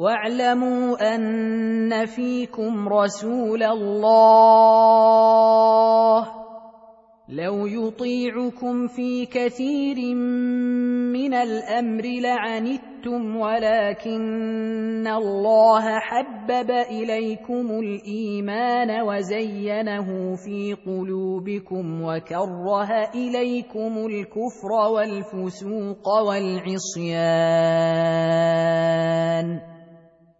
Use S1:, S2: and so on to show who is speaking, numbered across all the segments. S1: واعلموا ان فيكم رسول الله لو يطيعكم في كثير من الامر لعنتم ولكن الله حبب اليكم الايمان وزينه في قلوبكم وكره اليكم الكفر والفسوق والعصيان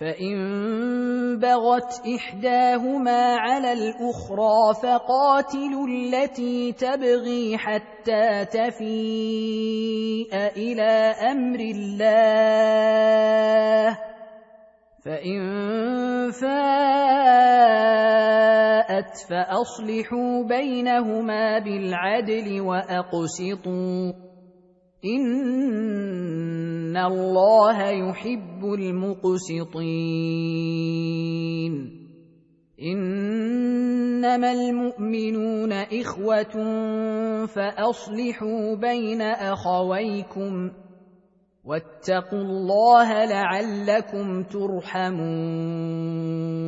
S1: فان بغت احداهما على الاخرى فقاتلوا التي تبغي حتى تفيء الى امر الله فان فاءت فاصلحوا بينهما بالعدل واقسطوا ان الله يحب المقسطين انما المؤمنون اخوه فاصلحوا بين اخويكم واتقوا الله لعلكم ترحمون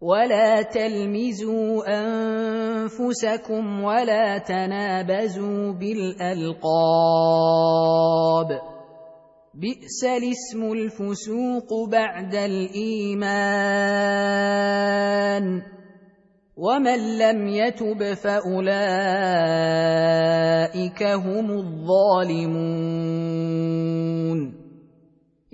S1: ولا تلمزوا انفسكم ولا تنابزوا بالالقاب بئس الاسم الفسوق بعد الايمان ومن لم يتب فاولئك هم الظالمون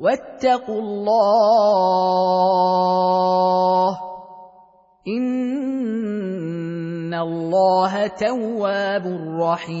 S1: واتقوا الله ان الله تواب رحيم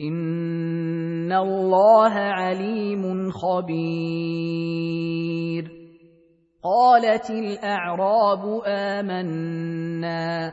S1: ان الله عليم خبير قالت الاعراب امنا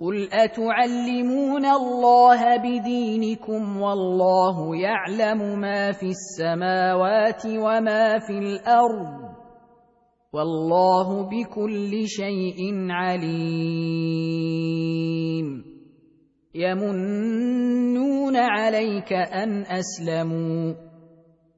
S1: قل اتعلمون الله بدينكم والله يعلم ما في السماوات وما في الارض والله بكل شيء عليم يمنون عليك ان اسلموا